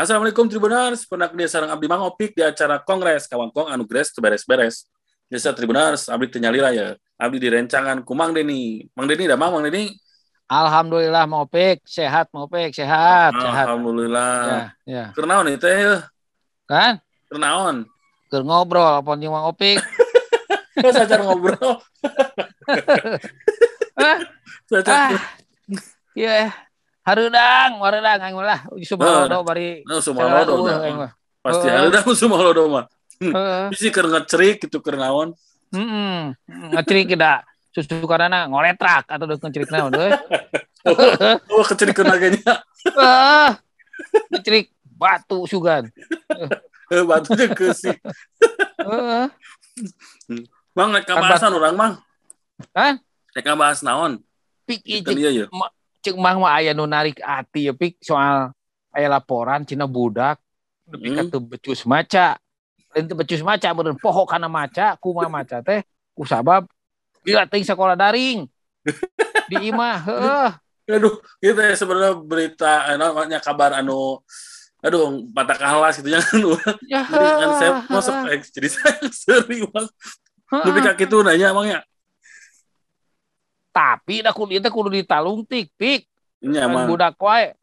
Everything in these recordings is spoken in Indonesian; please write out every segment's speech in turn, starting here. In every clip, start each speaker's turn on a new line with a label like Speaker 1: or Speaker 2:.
Speaker 1: Assalamualaikum Tribuners, pernah dia sarang abdi mangopik di acara kongres kawan kong anu gres beres-beres. Jasa Tribuners, abdi tenyalira ya. Abdi direncangan ku Mang Deni. Mang Deni dah Mang, Mang Deni.
Speaker 2: Alhamdulillah mau pik, sehat mau sehat, sehat.
Speaker 1: Alhamdulillah.
Speaker 2: Ya, ya.
Speaker 1: Kernaon itu ya?
Speaker 2: Kan?
Speaker 1: Kernaon?
Speaker 2: Keur ngobrol apa jeung Mang Opik.
Speaker 1: Sacar ngobrol.
Speaker 2: Ah, ah. Iya. Harudang, harudang aing lah. Sumalodo bari.
Speaker 1: Nah, sumalodo. Pasti dah sumalodo mah.
Speaker 2: Heeh.
Speaker 1: Bisi keur ngecerik gitu kernaon.
Speaker 2: Heeh. Ngecerik da susu karana ngoletrak atau deuk ngecerik naon euy.
Speaker 1: Oh, kecerik naganya.
Speaker 2: Ah. Ngecerik batu sugan.
Speaker 1: Eh, Batunya ke si.
Speaker 2: Heeh.
Speaker 1: Mang, rek
Speaker 2: Kan
Speaker 1: kabahasan orang, Mang.
Speaker 2: Hah?
Speaker 1: Rek kabahas naon?
Speaker 2: Pik
Speaker 1: Itu
Speaker 2: ieu. Cek mang mah aya nu narik ati ya pik soal aya laporan cina budak ka
Speaker 1: Hmm.
Speaker 2: teu becus maca lain becus maca beureun poho kana maca kumaha maca teh kusabab gila teuing sekolah daring di imah heeh
Speaker 1: Aduh, itu ya sebenarnya berita, eh, namanya kabar anu, aduh, patah kalas gitu ya kan.
Speaker 2: ya
Speaker 1: Jadi kan saya masuk jadi saya sering bang. Lebih kaki tuh nanya emangnya.
Speaker 2: Tapi da kudu teh kudu ditalungtik pik
Speaker 1: Ini
Speaker 2: Kan budak wae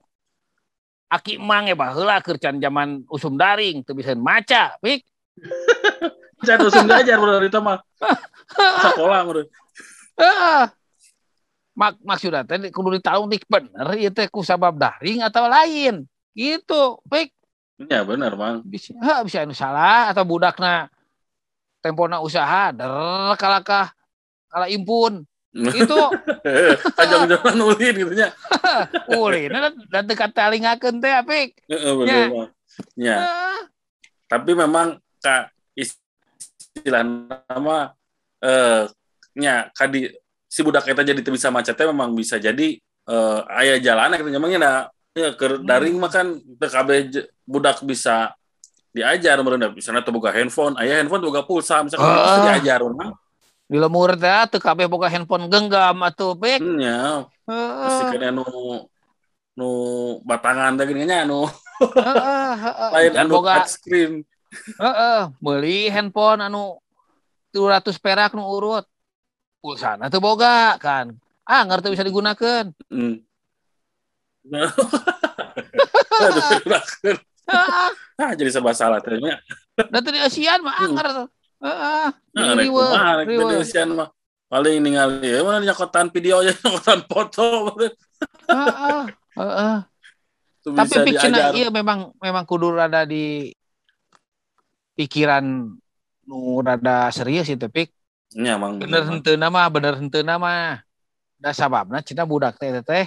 Speaker 2: Aki emang ya baheula keur can zaman usum daring teu bisa maca pik
Speaker 1: Jatuh usum ngajar bener itu mah. Sekolah bener.
Speaker 2: Heeh. Mak maksudnya teh kudu ditalungtik bener ieu teh ku sabab daring atau lain. Gitu, pik
Speaker 1: Iya bener bang.
Speaker 2: bisa ha, bisa anu salah atau budakna tempona usaha der kalakah kala impun gitu
Speaker 1: Kajang jalan ulin gitu nya.
Speaker 2: ulin dan dekat talingakeun teh apik Ya.
Speaker 1: Ya.
Speaker 2: Ah,
Speaker 1: Tapi memang kak istilah nama eh nya kadi si budak kita jadi bisa macetnya memang bisa jadi eh aya jalan gitu emangnya nah ya ke daring mah kan j- budak bisa diajar meureun misalnya teu boga handphone aya handphone boga pulsa misalkan
Speaker 2: Ah.
Speaker 1: diajar urang
Speaker 2: di lemur teh teu kabeh boga handphone genggam atuh pik
Speaker 1: nya pasti
Speaker 2: Heeh,
Speaker 1: kena nu nu batangan teh gini nya nu
Speaker 2: heeh, heeh.
Speaker 1: lain anu
Speaker 2: boga
Speaker 1: screen
Speaker 2: heeh, meuli handphone anu 200 perak nu urut pulsana teu boga kan ah ngerti bisa digunakan
Speaker 1: hmm. Aduh, kerakeun.
Speaker 2: Heeh.
Speaker 1: ah jadi serba salah teh nya
Speaker 2: Dan tadi Asian mah
Speaker 1: Hmm.
Speaker 2: Heeh.
Speaker 1: Nah,
Speaker 2: riweuh.
Speaker 1: Indonesian mah paling ningali ya mana nyakotan video aja nyakotan foto
Speaker 2: Heeh. Heeh.
Speaker 1: Tuh
Speaker 2: Tapi pikirnya iya memang memang kudu rada di pikiran nu rada serius itu pik.
Speaker 1: Nya emang
Speaker 2: Bener henteu nama, bener henteu nama. Da sababna cina budak teh teh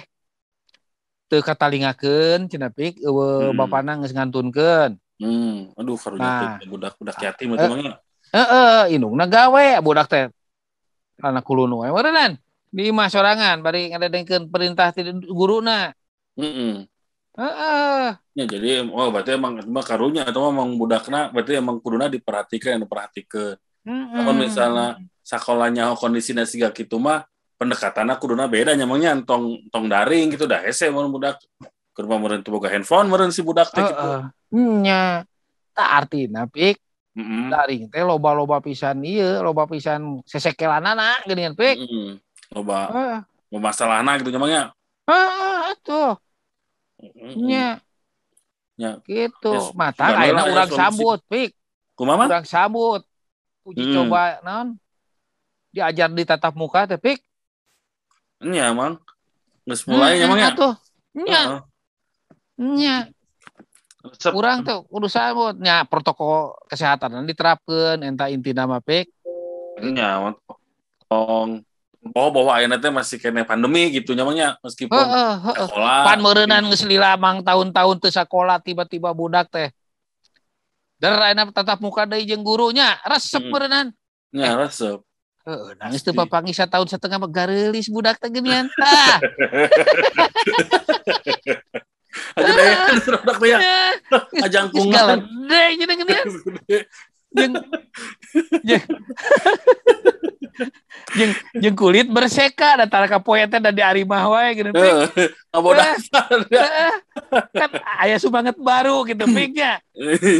Speaker 2: teu katalingakeun cina pik eueuh
Speaker 1: Hmm.
Speaker 2: bapana geus ngantunkeun.
Speaker 1: Hmm, aduh karunya
Speaker 2: Nah.
Speaker 1: budak-budak yatim itu
Speaker 2: Eh.
Speaker 1: emangnya.
Speaker 2: Heeh, indungna gawe budak teh. Karena kulunu we meureunnan. Di imah sorangan bari ngadengkeun perintah ti guruna.
Speaker 1: Heeh.
Speaker 2: Heeh.
Speaker 1: Ya jadi oh berarti emang emang karunya atau emang budakna berarti emang kuduna diperhatikan yang diperhatikan. Namun
Speaker 2: Hmm.
Speaker 1: misalnya sekolahnya kondisinya siga gitu mah pendekatannya kuduna beda nyamangnya tong tong daring gitu dah hese mun budak ke rumah meureun teu boga handphone meureun si budak teh gitu.
Speaker 2: Heeh. Nya. Tak artina
Speaker 1: Heeh.
Speaker 2: daring teh loba-loba pisan ieu, loba pisan sesekelanana geuningan pik.
Speaker 1: Heeh. Loba
Speaker 2: Heeh.
Speaker 1: loba masalahna gitu nyamangnya.
Speaker 2: Heeh, atuh.
Speaker 1: Heeh.
Speaker 2: Nya.
Speaker 1: Nya.
Speaker 2: Gitu.
Speaker 1: Ya,
Speaker 2: Mata
Speaker 1: ya,
Speaker 2: urang
Speaker 1: solusi.
Speaker 2: sambut pik.
Speaker 1: Kumaha?
Speaker 2: Urang sambut. Uji
Speaker 1: Hmm.
Speaker 2: coba naon? Diajar di tatap muka teh pik.
Speaker 1: Nya emang mulai
Speaker 2: Hmm,
Speaker 1: nyamangnya.
Speaker 2: Atuh. Nya.
Speaker 1: Heeh.
Speaker 2: Nya.
Speaker 1: Resep.
Speaker 2: Urang tuh kudu sambut. Nya protokol kesehatan diterapkeun entah inti nama pik.
Speaker 1: Nya tong Oh, bahwa ayeuna teh masih kena pandemi gitu nyamangnya meskipun
Speaker 2: Heeh, heeh.
Speaker 1: sekolah.
Speaker 2: pan meureunnan geus mang tahun-tahun teu sakola tiba-tiba budak teh Der ayeuna tatap muka deui jeung gurunya resep
Speaker 1: Hmm.
Speaker 2: meureunnan
Speaker 1: Nya resep.
Speaker 2: Heeh, nangis teu papangi setahun setengah mah budak teh geuningan. Ah,
Speaker 1: Aja deh, produk teh ya. Ajang kungan.
Speaker 2: galedeh jadi geuningan. Jeung jeung jeung jeung kulit berseka da tara kapoe teh da di arimah wae gitu. Pik.
Speaker 1: Heeh, ngabodas.
Speaker 2: Heeh. kan aya subanget baru gitu piknya.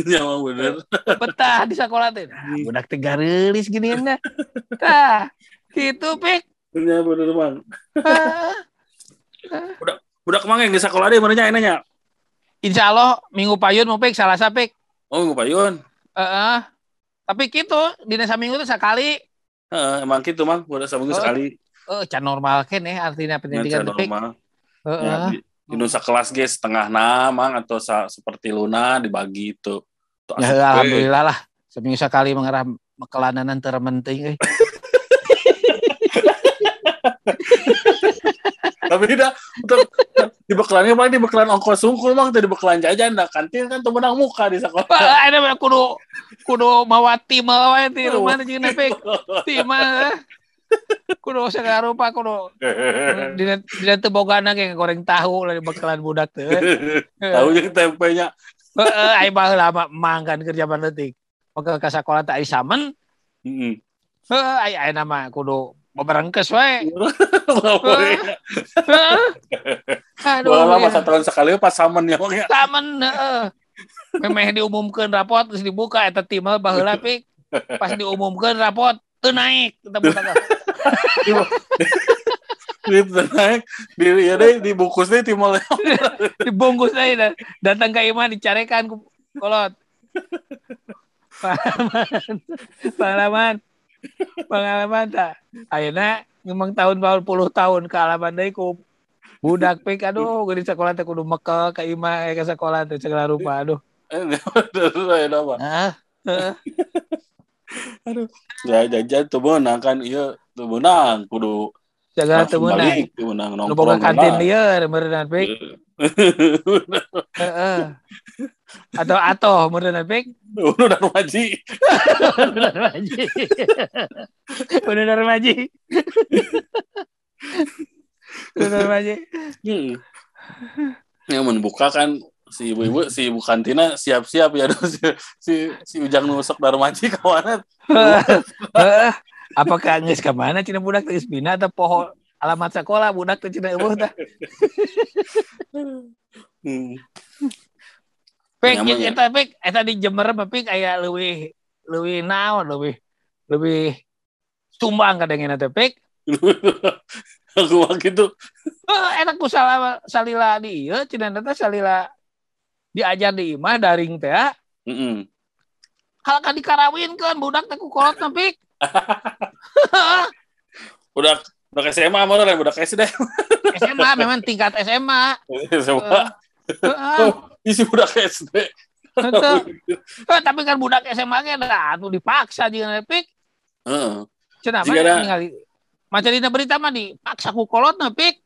Speaker 1: Ya mah bener.
Speaker 2: Betah di sekolah teh. Nah, budak teh garelis gini nya. Tah, gitu pik.
Speaker 1: Ya bener Mang.
Speaker 2: Ah.
Speaker 1: Budak mang yang sekolah dia mana nya enanya?
Speaker 2: Insya Allah minggu payun mau pik salah sapik.
Speaker 1: Oh, Minggu Payun.
Speaker 2: Heeh. Tapi gitu di desa minggu tuh sekali
Speaker 1: Heeh, emang gitu Mang, udah seminggu
Speaker 2: Oh.
Speaker 1: sekali.
Speaker 2: eh can normal kan ya artinya pendidikan pik.
Speaker 1: normal.
Speaker 2: Heeh.
Speaker 1: Ya, di, kelas ge setengah enam Mang atau sa- seperti Luna dibagi itu. Tuh,
Speaker 2: Ya alhamdulillah lah seminggu sekali mengerah kelananan termenting eh.
Speaker 1: Tapi tidak untuk di bekelannya paling di bekelan ongkos sungkul Mang, tadi bekelan jajan dah kantin kan tuh menang muka di sekolah.
Speaker 2: Ada mah kudu kudu mawa timel wae ti rumah jeung pik. Timel. eh. Kudu segala rupa kudu dina dina teu bogana ge goreng tahu lah di bekalan budak teh. eh.
Speaker 1: Tahu jeung tempenya.
Speaker 2: Heeh, ai baheula mah emang kan kerja leutik. Maka ka sakola teh ai samen,
Speaker 1: Heeh.
Speaker 2: heeh ai ai nama kudu beberengkes wae. Aduh. Ya.
Speaker 1: masa tahun sekali pas samen ya ya.
Speaker 2: Samen heeh. Memeh diumumkeun rapot terus dibuka eta timel baheula pik. Pas diumumkeun rapot teu naik kita.
Speaker 1: Itu naik di ya deh dibungkus deh timol
Speaker 2: dibungkus dan datang ke Iman dicarekan kolot pengalaman pengalaman pengalaman tak ayeuna memang tahun baru puluh tahun kealaman deui ku budak pik aduh gue di sekolah teh kudu mekel ke Ima ke sekolah teh segala rupa aduh. Ah heeh.
Speaker 1: ya jajan tuh menang kan iya tuh menang kudu
Speaker 2: segala
Speaker 1: tuh menang
Speaker 2: nu boga
Speaker 1: nongkrong
Speaker 2: kantin lieur meureunana pik atau atau meureunana pik
Speaker 1: udah maji
Speaker 2: Bener Maji. Bener Maji. Bener Maji.
Speaker 1: Hmm. yang membuka kan si ibu-ibu si ibu kantina siap-siap ya si, si si ujang nusuk darmaji kawanan.
Speaker 2: Apakah geus ka mana cina budak geus bina atau poho alamat sekolah budak teh cina tah.
Speaker 1: hmm. Nyaman,
Speaker 2: jeung
Speaker 1: ya?
Speaker 2: eta pek eta di Jember mah pek aya leuwih leuwih naon leuwih leuwih sumbang kadangnya teh pek.
Speaker 1: aku mah gitu
Speaker 2: Eh, enak ku salah salila di ieu cina teh salila diajar di imah daring teh ya.
Speaker 1: Mm-mm.
Speaker 2: Kalau kan dikarawinkeun budak teh ku kolot
Speaker 1: udah udah ke SMA mana ke SD
Speaker 2: SMA memang tingkat SMA.
Speaker 1: SMA
Speaker 2: Heeh.
Speaker 1: Isi udah ke SD
Speaker 2: Betul. Eh, tapi kan budak SMA ge da atuh dipaksa jeung nepik.
Speaker 1: Heeh.
Speaker 2: Cenah
Speaker 1: Jika ada-
Speaker 2: ningali Maca dina berita mah dipaksa ku kolot nepik.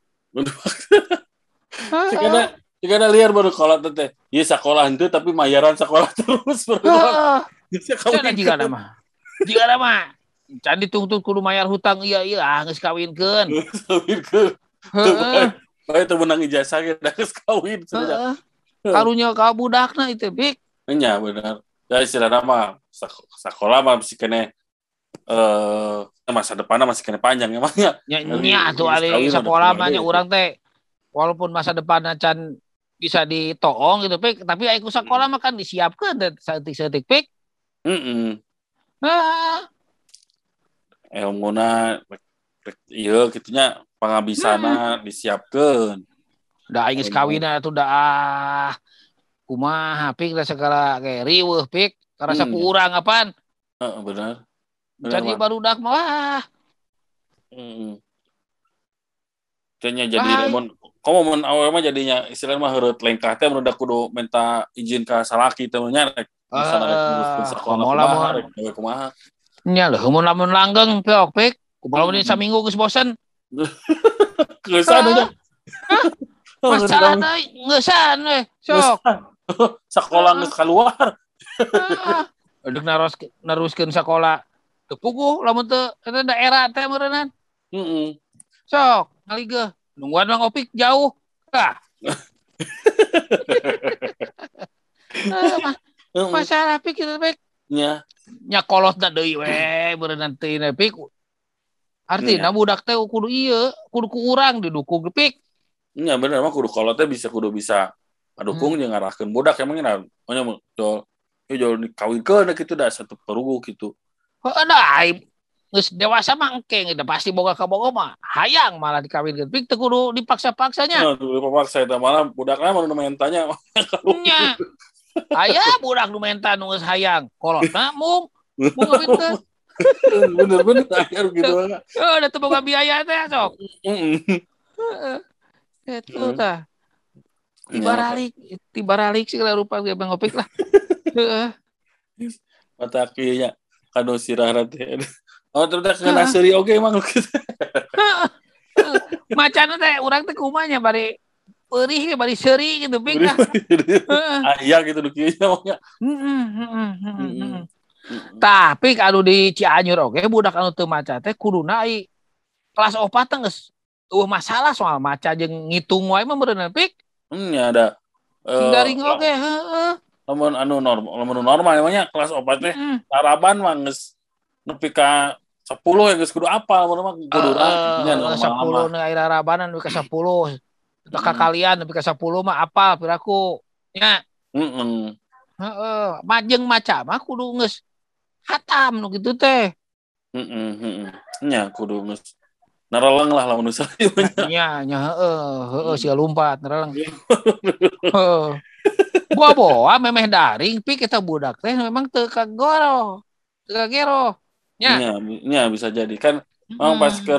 Speaker 1: Jika ada jika ada liar baru sekolah teh. Iya sekolah itu tapi mayaran sekolah terus. Bisa
Speaker 2: Cenah jika nama. Jika nama can dituntut kudu mayar hutang iya iya ah geus kawinkeun. Heeh.
Speaker 1: Bae teu menang ijazah ge da geus kawin sudah.
Speaker 2: Heeh. Karunya ka budakna itu pik.
Speaker 1: Nya benar. Ya istilah nama sekolah mah masih kene eh masa depannya masih kene panjang emangnya.
Speaker 2: Nya
Speaker 1: Dari-
Speaker 2: nya tuh
Speaker 1: dari
Speaker 2: ali sekolah mah
Speaker 1: keluar
Speaker 2: urang teh walaupun masa depanna can bisa ditoong gitu pik tapi aya ku sekolah mah kan disiapkeun teh saeutik-saeutik pik.
Speaker 1: Heeh.
Speaker 2: Heeh.
Speaker 1: Ilmuna rek- rek ieu kitunya pangabisana disiapkeun.
Speaker 2: Da aing geus kawin atuh da ah. Kumaha pik da segala kayak riweuh pik. Karasa
Speaker 1: Hmm.
Speaker 2: ku urang apaan?
Speaker 1: Heeh benar. Benar,
Speaker 2: Cari
Speaker 1: Mak.
Speaker 2: barudak mah.
Speaker 1: Hmm. Kayaknya jadi. Raymond, kamu mun awal mah jadinya istilahnya mah heureut lengkah teh da kudu minta izin ka salaki teh nya rek misalna rek
Speaker 2: Ah,
Speaker 1: kumaha rek kumaha.
Speaker 2: Nya leuh mun lamun langgeng peok pik. Kumaha mun
Speaker 1: Hmm.
Speaker 2: saminggu geus bosen.
Speaker 1: Aja.
Speaker 2: Masalah teh ngeusan we. Sok.
Speaker 1: Sekolah
Speaker 2: Ah.
Speaker 1: geus keluar.
Speaker 2: Untuk naros naruskeun sekolah. Teu puguh lamun teu eta daerah teh meureunnan.
Speaker 1: Heeh.
Speaker 2: Sok, ngaligeuh. Nungguan Mang Opik jauh. Ah. Ah,
Speaker 1: Heeh.
Speaker 2: masalah pik itu pik.
Speaker 1: nya
Speaker 2: nya kolot da deui we teh pik artinya budak teh kudu iya kudu ku urang didukung pik
Speaker 1: nya bener mah kudu kolot teh bisa kudu bisa dukung jeung ngarahkeun budak emangnya nya jol yo jol kawinkeun gitu dah satu perugu gitu
Speaker 2: ada aib. Geus dewasa mah engke udah pasti boga ka boga mah hayang malah dikawinkeun pik teu kudu dipaksa-paksanya.
Speaker 1: Nah, dipaksa eta malah budakna mah nu main tanya
Speaker 2: nya. Aya budak nu menta nu geus hayang. Kolotna mung mung ngawinkeun
Speaker 1: bener-bener akhir gitu.
Speaker 2: Oh udah teu boga biaya teh sok. Itu tah. Tibaralik tibaralik sih kalau rupa gue ngopik lah. Heeh.
Speaker 1: Mata kieu nya kanu sirah teh. Oh, terus kena seri oke emang.
Speaker 2: Macan teh urang teh kumanya bari perih ge bari seri gitu lah.
Speaker 1: Ah iya gitu nu
Speaker 2: Tapi anu di Cianjur oke budak anu teu maca teh kudu naik kelas opat teh geus uh masalah soal maca jeung ngitung wae mah bener pik.
Speaker 1: Nya ada.
Speaker 2: Garing oke heeh.
Speaker 1: Lamun anu normal, lamun normal emangnya kelas opat teh taraban mah geus nepi ka sepuluh ya guys kudu apa mau mah kudu
Speaker 2: uh, sepuluh nih air rabanan nepi ka sepuluh. Taka kalian nepi ka sepuluh mah apa piraku nya.
Speaker 1: Heeh
Speaker 2: heeh majeng maca mah kudu geus hatam nu gitu teh.
Speaker 1: Heeh heeh nya kudu geus nareleng lah lamun usah
Speaker 2: nya. Nya heeh heeh sia lompat nareleng heeh. Gua bawa memeh daring pi kita budak teh memang teu kagoro teu kagero.
Speaker 1: Ya. ya, ya bisa jadi. Kan memang pas ke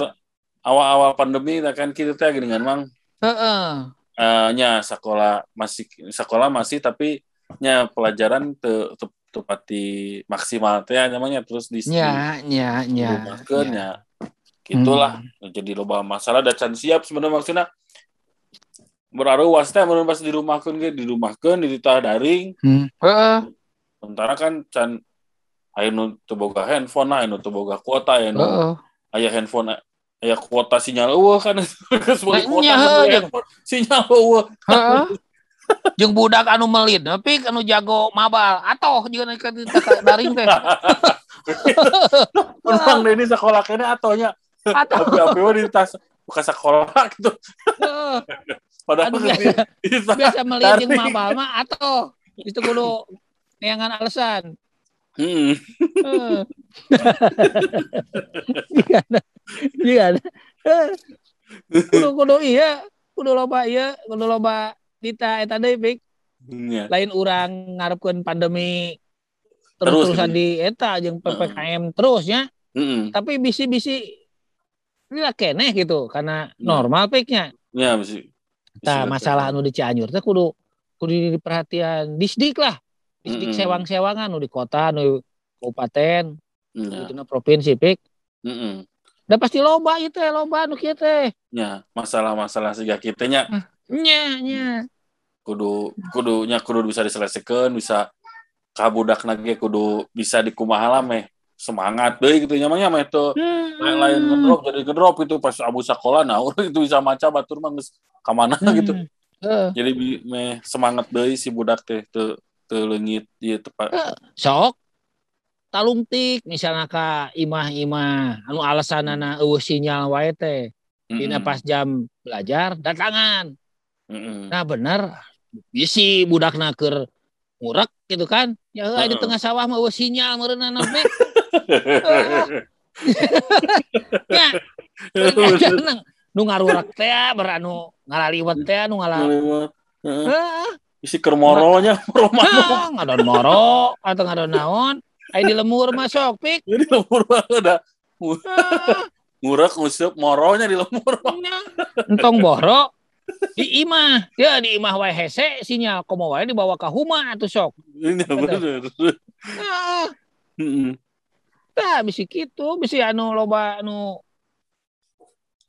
Speaker 1: awal-awal pandemi kan kita teh dengan mang?
Speaker 2: Heeh.
Speaker 1: Uh, nya sekolah masih sekolah masih tapi nya pelajaran te, te, tepati maksimal teh namanya terus di
Speaker 2: nya nya nya
Speaker 1: ya. gitulah hmm. jadi loba masalah dan can siap sebenarnya maksudnya beraruas teh pas di rumah kan di rumah kan di daring
Speaker 2: hmm. heeh
Speaker 1: sementara kan can aya nu boga handphone aya nu boga kuota aya nu
Speaker 2: Heeh.
Speaker 1: aya handphone aya kuota sinyal eueuh kan geus beli kuota handphone, sinyal eueuh
Speaker 2: Jeung budak anu melit tapi anu jago mabal atoh juga ka daring teh.
Speaker 1: Deh ini sekolah kene atonya. Tapi apa mah di tas buka sekolah gitu. Padahal
Speaker 2: Aduh, biasa- Biasa melit
Speaker 1: daring.
Speaker 2: mabal mah atoh. Itu kudu neangan alasan.
Speaker 1: Hmm.
Speaker 2: Gimana? Heh. Kudu kudu iya, kudu loba iya, kudu loba dita eta deui Pik.
Speaker 1: Nya.
Speaker 2: lain orang ngarepkeun pandemi
Speaker 1: Terus, gitu.
Speaker 2: di eta jeung PPKM terus ya.
Speaker 1: Heeh.
Speaker 2: Tapi bisi-bisi ini lah keneh gitu karena
Speaker 1: Hmm.
Speaker 2: normal piknya.
Speaker 1: Ya mesti.
Speaker 2: Tah masalah anu di Cianjur teh kudu kudu diperhatian disdik lah. Disdik
Speaker 1: Mm-mm.
Speaker 2: sewang-sewangan nu di kota nu kabupaten,
Speaker 1: Nya.
Speaker 2: itu provinsi pik.
Speaker 1: Heeh.
Speaker 2: Da pasti loba itu ya loba nu kieu teh.
Speaker 1: Nya, masalah-masalah siga kita nya
Speaker 2: Nya nya.
Speaker 1: kudu kudunya kudu bisa diselesaikan bisa kabudak lagi kudu bisa dikumaha lah meh. Semangat deh gitu nyamanya meh itu lain lain
Speaker 2: Hmm.
Speaker 1: ngedrop jadi ngedrop itu pas abu sekolah nah itu bisa maca batur mah geus ka mana gitu.
Speaker 2: Hmm. Heeh.
Speaker 1: jadi meh semangat deh si budak teh teu teu leungit ieu tepat
Speaker 2: sok. Talungtik misalnya ka imah-imah anu alasanana eueuh sinyal wae teh. Dina pas jam belajar datangan
Speaker 1: Heeh.
Speaker 2: nah bener bisi budakna keur ngurek gitu kan. Ya heuh di
Speaker 1: Heeh.
Speaker 2: tengah sawah eueuh sinyal meureunna nabe ya kadang nu ngarurak teh beranu ngalaliwet teh nu ngala
Speaker 1: Heeh.
Speaker 2: Heeh,
Speaker 1: isi keur moronya moro mano
Speaker 2: hah, ngadon moro atau ngadon naon. Ai di lemur masuk pik.
Speaker 1: Jadi lemur banget dah
Speaker 2: Hah.
Speaker 1: ngurak ngusup moronya di lemur
Speaker 2: entong boro di imah. Ya di imah wae hese sinyal komo wae dibawa ke huma atuh sok.
Speaker 1: Ini bener.
Speaker 2: Ah.
Speaker 1: Heeh.
Speaker 2: tah bisi kitu bisi anu loba anu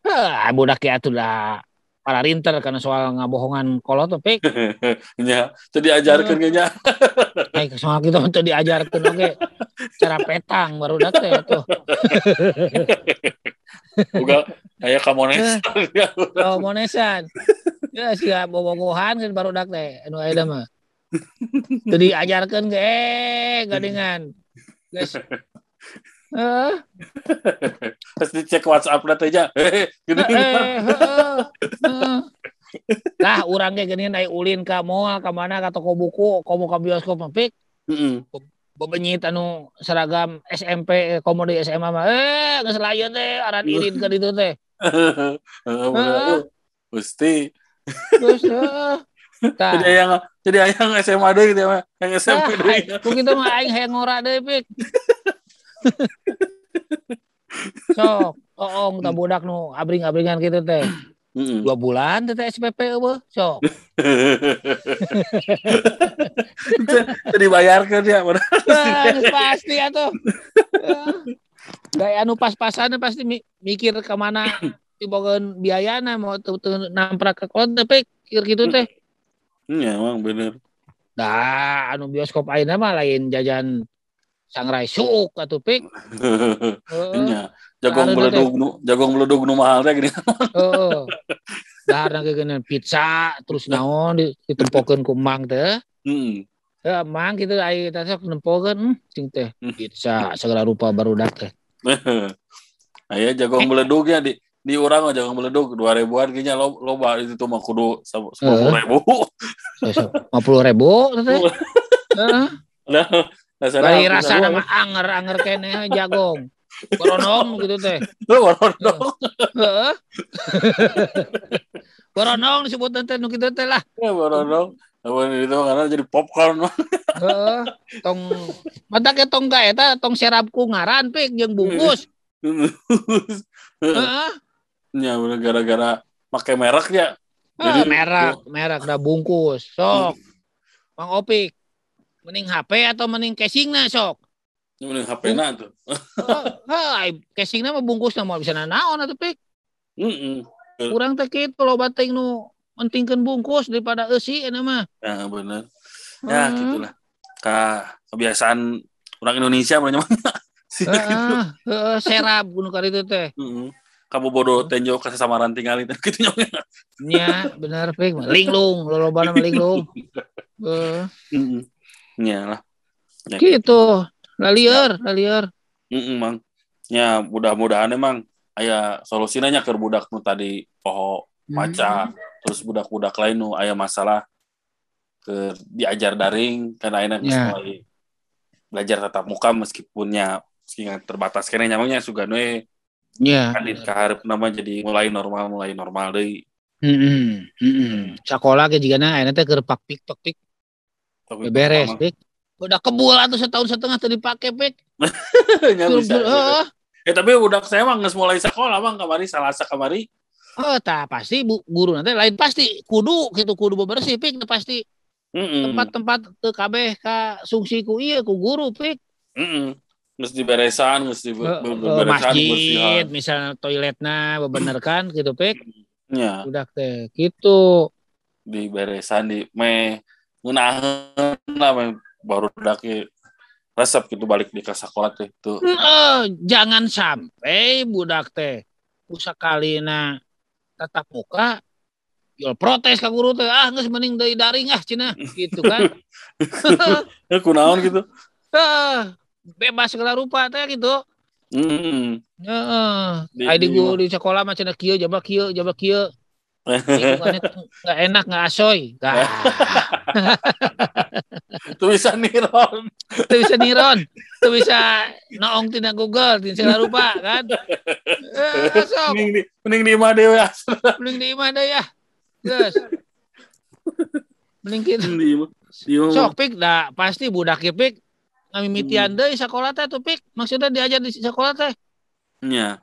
Speaker 2: ah budak ya atuh dah para rinter karena soal ngabohongan kolot tuh pik.
Speaker 1: Nya teu diajarkeun ge nya
Speaker 2: Ay, soal kita untuk diajarkan oke. Cara petang baru dak teh tuh.
Speaker 1: Uga aya kamones.
Speaker 2: oh monesan ya siap bobogohan kan baru dak teh anu mah. Teu diajarkeun ge eh gadingan. Guys. Eh,
Speaker 1: Terus dicek WhatsApp nanti aja. Gini.
Speaker 2: eh, eh, eh, eh. Lah, orang kayak gini naik ulin ke mall, ke mana, ke toko buku, komo ke bioskop, pik.
Speaker 1: Heeh.
Speaker 2: bebenyit anu seragam SMP eh, komo di SMA mah eh geus layeun teh aran irin ke ditu teh.
Speaker 1: Gusti.
Speaker 2: terus eh,
Speaker 1: Jadi yang jadi yang SMA deui gitu ya, yang SMP
Speaker 2: ku kitu mah aing hayang ngora deui pik sok oong ta budak nu abring-abringan gitu teh.
Speaker 1: Heeh.
Speaker 2: dua bulan teh teh SPP eueuh sok.
Speaker 1: Jadi bayarkeun ya,
Speaker 2: geus pasti atuh. Gaya anu pas-pasan pasti mi- mikir ke mana tibogeun biayana mau tuh tuh namprak ke konten pik pikir gitu teh.
Speaker 1: Iya, emang bener.
Speaker 2: Nah, anu bioskop ayeuna mah lain jajan sangrai suk atuh pik.
Speaker 1: Iya. Jagong meledug nu jagong meledug nu mahal teh gini.
Speaker 2: Heeh. Dahar gegenan pizza terus naon di- ditempokeun ku mang teh.
Speaker 1: Heeh.
Speaker 2: Ya, mang gitu aya teh sok nempokeun hmm, cing teh pizza segala rupa barudak teh.
Speaker 1: Aya jagong meledugnya di di urang mah jagong meledug 2000-an kayaknya lo loba itu tuh mah kudu 10.000.
Speaker 2: Lima ribu teh. Heeh.
Speaker 1: Nah,
Speaker 2: Bari rasana mah anger-anger kene jagong. Boronong gitu teh.
Speaker 1: Boronong.
Speaker 2: Heeh. Boronong disebut teh nu kitu teh lah.
Speaker 1: Ya boronong. Awan itu karena jadi popcorn.
Speaker 2: Heeh. Tong mata ke tong ka eta tong serap ku ngaran pik jeung bungkus. Heeh.
Speaker 1: Ya gara-gara pakai merek ya. Jadi-
Speaker 2: merek, merek dah bungkus. Sok. Mang Opik. Mending HP atau mending casingna sok.
Speaker 1: Ini mending HP-na tuh.
Speaker 2: Hei, casingna mah bungkusna mau bisa nanaon atuh pik.
Speaker 1: Heeh.
Speaker 2: Kurang teh kitu loba teh nu mentingkeun bungkus daripada eusi eta mah.
Speaker 1: Ya bener. Ya
Speaker 2: Heeh.
Speaker 1: gitulah. Ka kebiasaan orang Indonesia banyak
Speaker 2: Heeh, heeh, serap gunung kali itu teh.
Speaker 1: Heeh. Kamu bodoh tenjo kasih samaran tinggal itu gitu nya.
Speaker 2: Nya, bener pik. Linglung, lolobana mah linglung. Heeh.
Speaker 1: Heeh. Ya lah. Ya,
Speaker 2: Gitu. Lalieur, lalieur.
Speaker 1: Heeh, Mang. Ya mudah-mudahan emang aya solusinya nya keur budak nu tadi poho maca terus budak-budak lain nu aya masalah ke diajar daring karena enak
Speaker 2: Ya.
Speaker 1: mulai belajar tatap muka meskipun ya meski terbatas kene nyamangnya suga we
Speaker 2: Nya.
Speaker 1: kan kaharep nama jadi mulai normal mulai normal deui
Speaker 2: Heeh. Heeh. Sekolah ge jigana ayeuna teh keur pak pik tok pik
Speaker 1: Tapi
Speaker 2: beres pik. Udah kebul atuh setahun setengah teu dipake pik.
Speaker 1: Ya,
Speaker 2: Jur-
Speaker 1: bisa.
Speaker 2: Heeh.
Speaker 1: Ya tapi budak saya mah geus mulai sekolah bang kamari salasa kamari
Speaker 2: Oh, tah pasti bu, guru nanti lain. Pasti kudu gitu kudu bebersih pik pasti. Tempat-tempat teu kabeh ka sungsi ku ieu ku guru pik.
Speaker 1: Heeh. Geus diberesan, geus di
Speaker 2: Ke- ke
Speaker 1: beberesan,
Speaker 2: masjid misalnya toiletna bebenerkan gitu pik.
Speaker 1: Ya,
Speaker 2: udah teh gitu.
Speaker 1: Diberesan di me ngeunaheun lah baru dak resep gitu balik di ke sekolah teh tuh.
Speaker 2: Eh, jangan sampai budak teh usakalina tatap muka Yol protes ka guru teh ah geus mending deui daring ah cenah gitu kan.
Speaker 1: Ya kunaon gitu.
Speaker 2: Ah, bebas segala rupa teh gitu.
Speaker 1: Heeh.
Speaker 2: Heeh.
Speaker 1: Di-
Speaker 2: di sekolah mah cenah kieu jaba kieu jaba kieu. Lingkungannya nggak enak nggak asoy.
Speaker 1: Itu bisa niron.
Speaker 2: teu bisa niron. Teu bisa noong tina Google tina segala rupa kan. Eh, sok
Speaker 1: Mending di mending di imah dewe ya.
Speaker 2: mending di imah deh ya. Geus. Mending
Speaker 1: imah.
Speaker 2: Sok pik dah pasti budak pik ngamimitian deui sakola teh tuh pik. Maksudnya diajar di sekolah teh.
Speaker 1: Nya.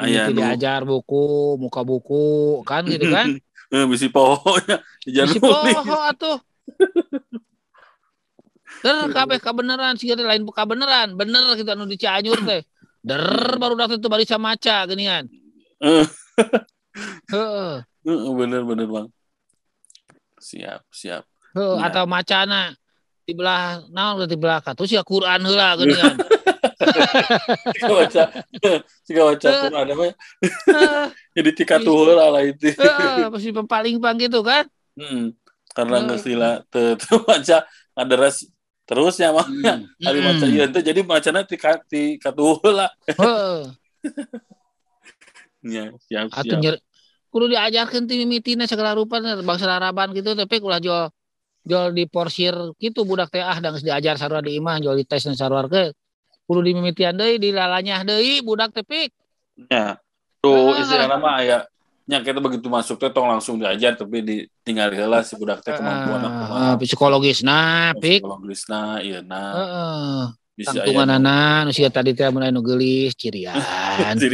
Speaker 1: Aya
Speaker 2: Mimiti
Speaker 1: nu
Speaker 2: diajar buku, muka buku kan gitu kan.
Speaker 1: Eh bisi pohonya di
Speaker 2: Bisi poho atuh. Der kabeh kabeneran sih lain kabeneran, bener kita anu di Cianjur teh. Der baru dak itu bari maca geuningan.
Speaker 1: Eh,
Speaker 2: Heeh.
Speaker 1: eh, bener bener bang. Siap siap.
Speaker 2: Heuh,
Speaker 1: Ya.
Speaker 2: atau macana di belah naon di belah ka terus ya Quran heula geuningan.
Speaker 1: Jika baca, jika baca Quran apa ya?
Speaker 2: Heeh,
Speaker 1: Jadi tika tuh lah lah itu.
Speaker 2: pasti paling pang gitu kan.
Speaker 1: Hmm, karena
Speaker 2: Eh.
Speaker 1: nggak sila baca ada res terusnya mah
Speaker 2: Hmm.
Speaker 1: hari maca
Speaker 2: Hmm.
Speaker 1: teh jadi macana ti ka- ti katuhul lah
Speaker 2: Heeh.
Speaker 1: nya siap
Speaker 2: Atuh
Speaker 1: siap
Speaker 2: nyer kudu diajarkeun ti mimitina segala rupa bangsa laraban gitu tapi ulah jual jual di porsir gitu budak teh ah da geus diajar sarua di imah jual di tes sarua ke kudu dimimitian deui dilalanyah deui budak teh pik.
Speaker 1: Nya tuh
Speaker 2: Ah.
Speaker 1: istilahna mah aya nya kita begitu masuk teh tong langsung diajar tapi ditinggal heula si budak teh kemampuan aku
Speaker 2: Ah, psikologis nah pik.
Speaker 1: psikologisna ieu na
Speaker 2: heeh.
Speaker 1: Bisa
Speaker 2: tangtungan anak nu siga tadi teh mun aya nu geulis cirian.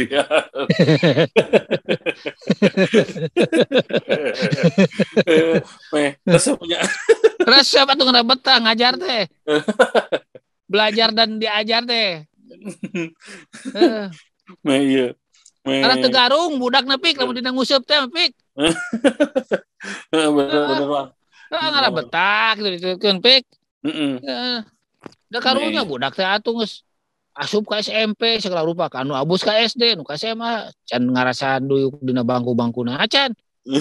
Speaker 1: Ya. Meh, terus punya.
Speaker 2: Resep atuh ngana betah ngajar teh belajar dan diajar teh Heeh.
Speaker 1: meh iya.
Speaker 2: Karena tegarung budak nepik lamun dina nguseup teh pik
Speaker 1: bener bener.
Speaker 2: Heeh ngara betah gitu ditukeun pik
Speaker 1: Heeh.
Speaker 2: Da karunya budak teh atuh geus asup ka SMP segala rupa ka anu abus ka SD nu ka SMA can ngarasan duyuk dina bangku-bangkuna acan.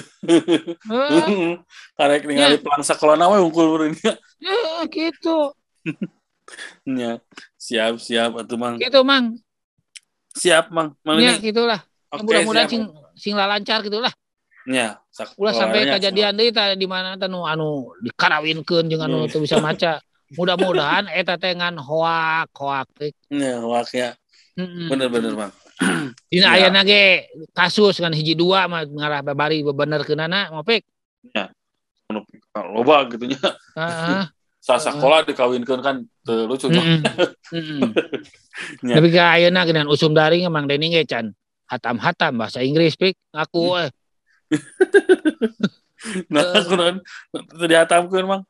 Speaker 2: Heeh,
Speaker 1: Karek ningali pelang sekolah we unggul
Speaker 2: gitu.
Speaker 1: Nya. Siap siap atuh Mang.
Speaker 2: Gitu mang.
Speaker 1: Siap Mang. Mang
Speaker 2: Ya gitulah.
Speaker 1: Oke,
Speaker 2: Mudah-mudahan sing sing lancar gitulah.
Speaker 1: Nya.
Speaker 2: Ulah sampai kejadian deui tah di mana tah nu anu dikarawinkeun jeung anu
Speaker 1: Hmm.
Speaker 2: teu bisa maca. Mudah-mudahan eta teh ngan hoak hoak teh.
Speaker 1: siap. Nya, waknya.
Speaker 2: Heeh.
Speaker 1: Bener bener Mang.
Speaker 2: Dina
Speaker 1: Ya.
Speaker 2: ayana ge kasus kan hiji dua mah ngarah babari bebenerkeunana mah pik.
Speaker 1: Loba gitu nya.
Speaker 2: Heeh.
Speaker 1: Sa sekolah dikawinkeun kan lucu.
Speaker 2: Mm-mm. Mm-mm.
Speaker 1: Ya.
Speaker 2: Tapi ka ayeuna genan usum daring emang dening ge can hatam-hatam bahasa Inggris pik ngaku eh
Speaker 1: Nah, kunaon teu dihatamkeun Mang.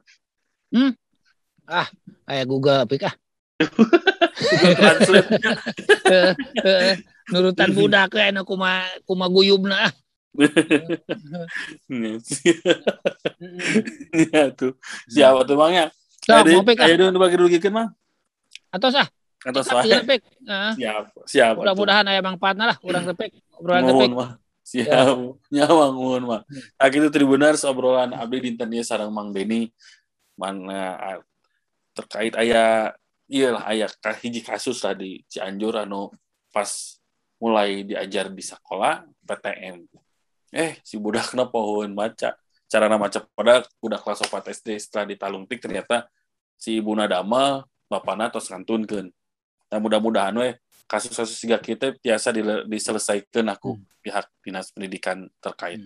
Speaker 2: aya Google pik ah.
Speaker 1: Google Translate.
Speaker 2: Heeh, heeh. Nurutan budak we anu kuma kuma guyubna ah.
Speaker 1: Nya, Ya tuh. Siapa tuh Mang ya? Ayo,
Speaker 2: mau ah.
Speaker 1: ayo dong bagi rugikan Mang.
Speaker 2: Atau sah.
Speaker 1: Atau
Speaker 2: pik. Heeh.
Speaker 1: Siap, siap.
Speaker 2: Mudah-mudahan aya mangpaatna lah urang teh pik. Obrolan pik.
Speaker 1: mah. Siap. Nyawa nuhun mah. Nah, gitu Tribuners obrolan abdi dinten ieu sareng Mang Beni mana ah, terkait aya iyalah aya hiji kasus lah di Cianjur anu pas mulai diajar di sekolah PTN. Eh, si budakna pohon maca. Cara maca pada budak kelas 4 SD setelah ditalungtik ternyata si ibuna dama bapana tos ngantunkeun. Nah, mudah-mudahan we kasus-kasus siga kita biasa diselesaikan aku pihak dinas pendidikan terkait.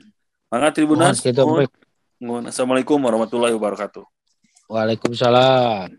Speaker 1: Mangga
Speaker 2: Mohon
Speaker 1: Tribuners.
Speaker 2: gitu.
Speaker 1: Assalamualaikum warahmatullahi wabarakatuh.
Speaker 2: Waalaikumsalam.